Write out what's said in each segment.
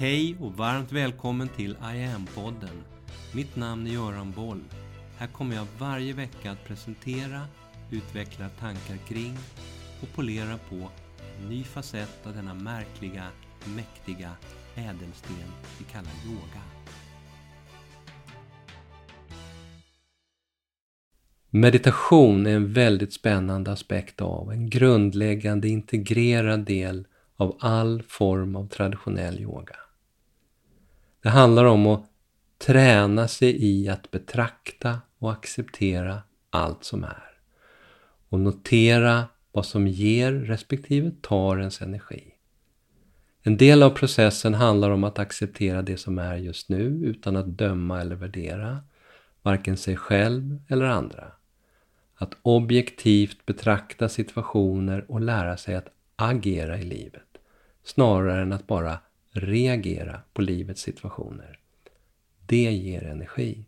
Hej och varmt välkommen till I am-podden. Mitt namn är Göran Boll. Här kommer jag varje vecka att presentera, utveckla tankar kring och polera på en ny facett av denna märkliga, mäktiga ädelsten vi kallar yoga. Meditation är en väldigt spännande aspekt av, en grundläggande integrerad del av all form av traditionell yoga. Det handlar om att träna sig i att betrakta och acceptera allt som är. Och notera vad som ger respektive tar ens energi. En del av processen handlar om att acceptera det som är just nu utan att döma eller värdera, varken sig själv eller andra. Att objektivt betrakta situationer och lära sig att agera i livet, snarare än att bara reagera på livets situationer. Det ger energi.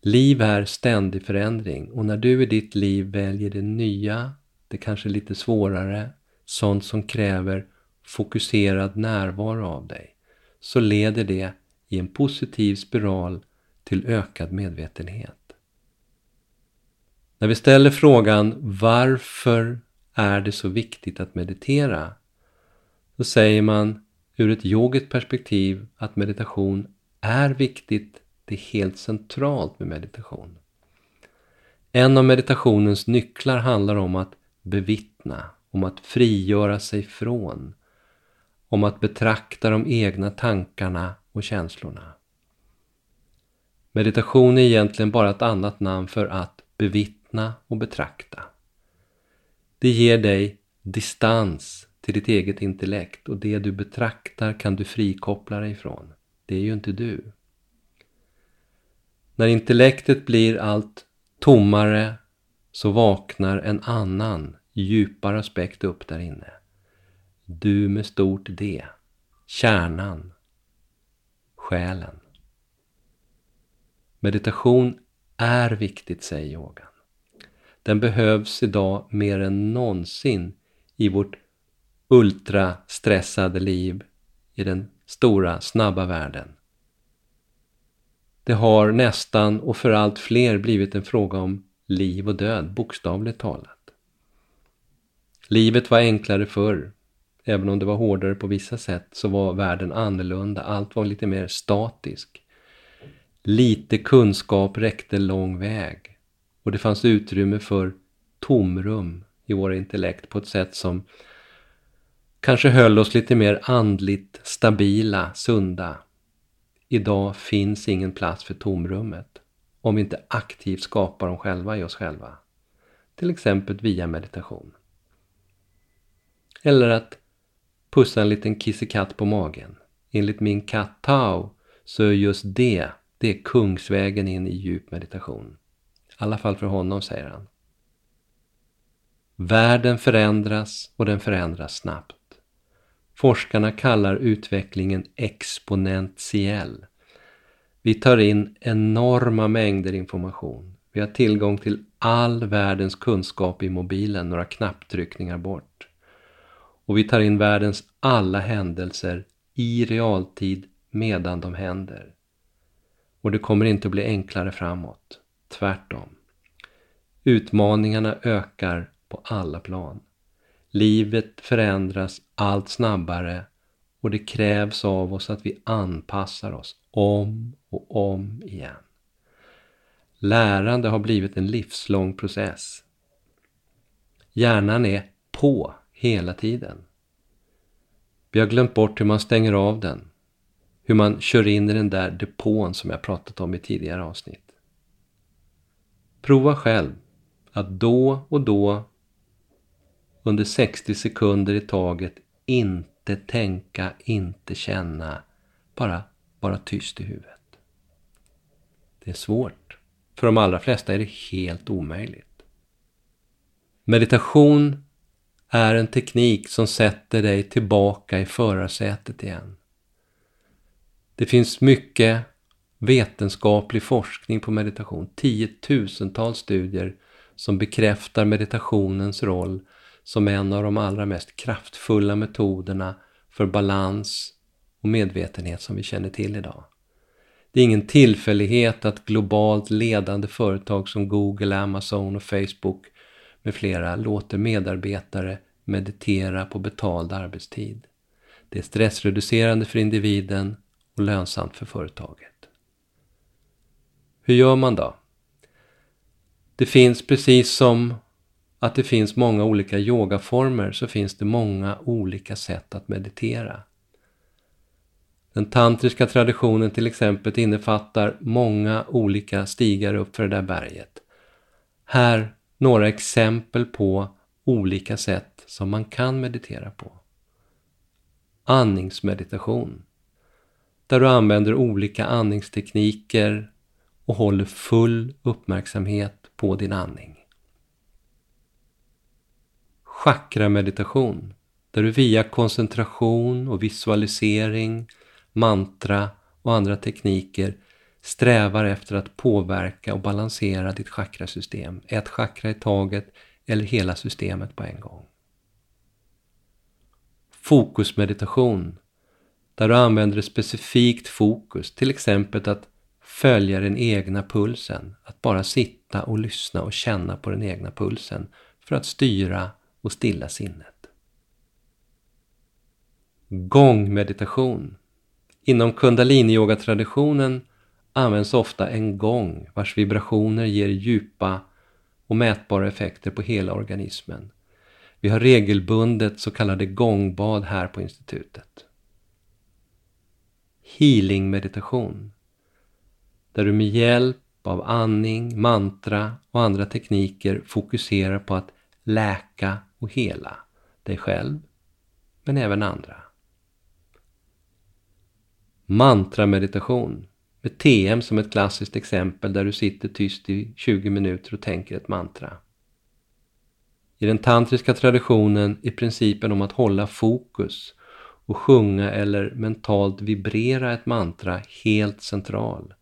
Liv är ständig förändring och när du i ditt liv väljer det nya, det kanske lite svårare, sånt som kräver fokuserad närvaro av dig, så leder det i en positiv spiral till ökad medvetenhet. När vi ställer frågan varför är det så viktigt att meditera? Så säger man ur ett yogiskt perspektiv att meditation är viktigt, det är helt centralt med meditation. En av meditationens nycklar handlar om att bevittna, om att frigöra sig från, om att betrakta de egna tankarna och känslorna. Meditation är egentligen bara ett annat namn för att bevittna och betrakta. Det ger dig distans till ditt eget intellekt och det du betraktar kan du frikoppla dig ifrån. Det är ju inte du. När intellektet blir allt tommare så vaknar en annan, djupare aspekt upp där inne. Du med stort D. Kärnan. Själen. Meditation är viktigt, säger yogan. Den behövs idag mer än någonsin i vårt ultrastressade liv i den stora, snabba världen. Det har nästan och för allt fler blivit en fråga om liv och död, bokstavligt talat. Livet var enklare förr. Även om det var hårdare på vissa sätt så var världen annorlunda. Allt var lite mer statisk. Lite kunskap räckte lång väg. Och det fanns utrymme för tomrum i våra intellekt på ett sätt som kanske höll oss lite mer andligt stabila, sunda. Idag finns ingen plats för tomrummet om vi inte aktivt skapar dem själva i oss själva. Till exempel via meditation. Eller att pussa en liten kissekatt på magen. Enligt min katt Tao så är just det, det är kungsvägen in i djup meditation. I alla fall för honom, säger han. Världen förändras och den förändras snabbt. Forskarna kallar utvecklingen exponentiell. Vi tar in enorma mängder information. Vi har tillgång till all världens kunskap i mobilen några knapptryckningar bort. Och vi tar in världens alla händelser i realtid medan de händer. Och det kommer inte att bli enklare framåt. Tvärtom. Utmaningarna ökar på alla plan. Livet förändras allt snabbare och det krävs av oss att vi anpassar oss om och om igen. Lärande har blivit en livslång process. Hjärnan är på hela tiden. Vi har glömt bort hur man stänger av den. Hur man kör in i den där depån som jag pratat om i tidigare avsnitt. Prova själv att då och då under 60 sekunder i taget inte tänka, inte känna, bara vara tyst i huvudet. Det är svårt. För de allra flesta är det helt omöjligt. Meditation är en teknik som sätter dig tillbaka i förarsätet igen. Det finns mycket vetenskaplig forskning på meditation, tiotusentals studier som bekräftar meditationens roll som en av de allra mest kraftfulla metoderna för balans och medvetenhet som vi känner till idag. Det är ingen tillfällighet att globalt ledande företag som Google, Amazon och Facebook med flera låter medarbetare meditera på betald arbetstid. Det är stressreducerande för individen och lönsamt för företaget. Hur gör man då? Det finns precis som att det finns många olika yogaformer så finns det många olika sätt att meditera. Den tantriska traditionen till exempel innefattar många olika stigar upp för det där berget. Här några exempel på olika sätt som man kan meditera på. Andningsmeditation. Där du använder olika andningstekniker och håller full uppmärksamhet på din andning. Chakrameditation. Där du via koncentration och visualisering, mantra och andra tekniker strävar efter att påverka och balansera ditt chakrasystem, ett chakra i taget eller hela systemet på en gång. Fokusmeditation, där du använder ett specifikt fokus, till exempel att följa den egna pulsen, att bara sitta och lyssna och känna på den egna pulsen för att styra och stilla sinnet. Gångmeditation. Inom kundaliniyogatraditionen används ofta en gång vars vibrationer ger djupa och mätbara effekter på hela organismen. Vi har regelbundet så kallade gångbad här på institutet. Healing-meditation. Där du med hjälp av andning, mantra och andra tekniker fokuserar på att läka och hela dig själv, men även andra. Mantrameditation med TM som ett klassiskt exempel där du sitter tyst i 20 minuter och tänker ett mantra. I den tantriska traditionen är principen om att hålla fokus och sjunga eller mentalt vibrera ett mantra helt central.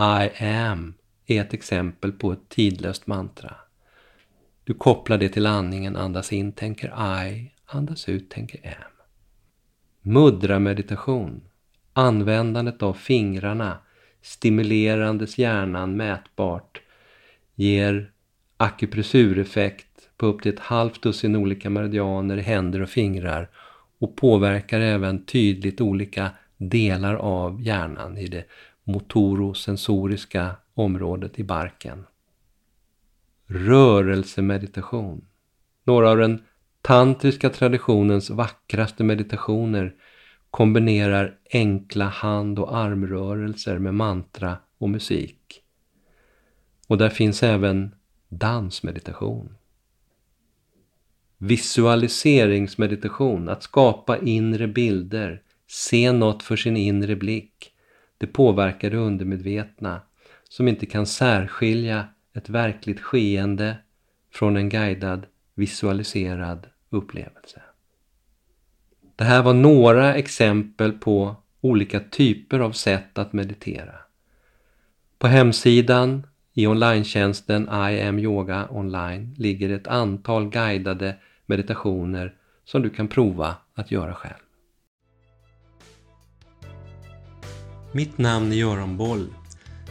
I am är ett exempel på ett tidlöst mantra. Du kopplar det till andningen, andas in, tänker I, andas ut, tänker M. Mudra meditation Användandet av fingrarna stimulerandes hjärnan mätbart ger akupressureffekt på upp till ett halvt dussin olika meridianer i händer och fingrar och påverkar även tydligt olika delar av hjärnan i det motorosensoriska området i barken. Rörelsemeditation. Några av den tantriska traditionens vackraste meditationer kombinerar enkla hand och armrörelser med mantra och musik. Och där finns även dansmeditation. Visualiseringsmeditation, att skapa inre bilder, se något för sin inre blick. Det påverkar det undermedvetna som inte kan särskilja ett verkligt skeende från en guidad, visualiserad upplevelse. Det här var några exempel på olika typer av sätt att meditera. På hemsidan i online-tjänsten I am yoga online ligger ett antal guidade meditationer som du kan prova att göra själv. Mitt namn är Göran Boll.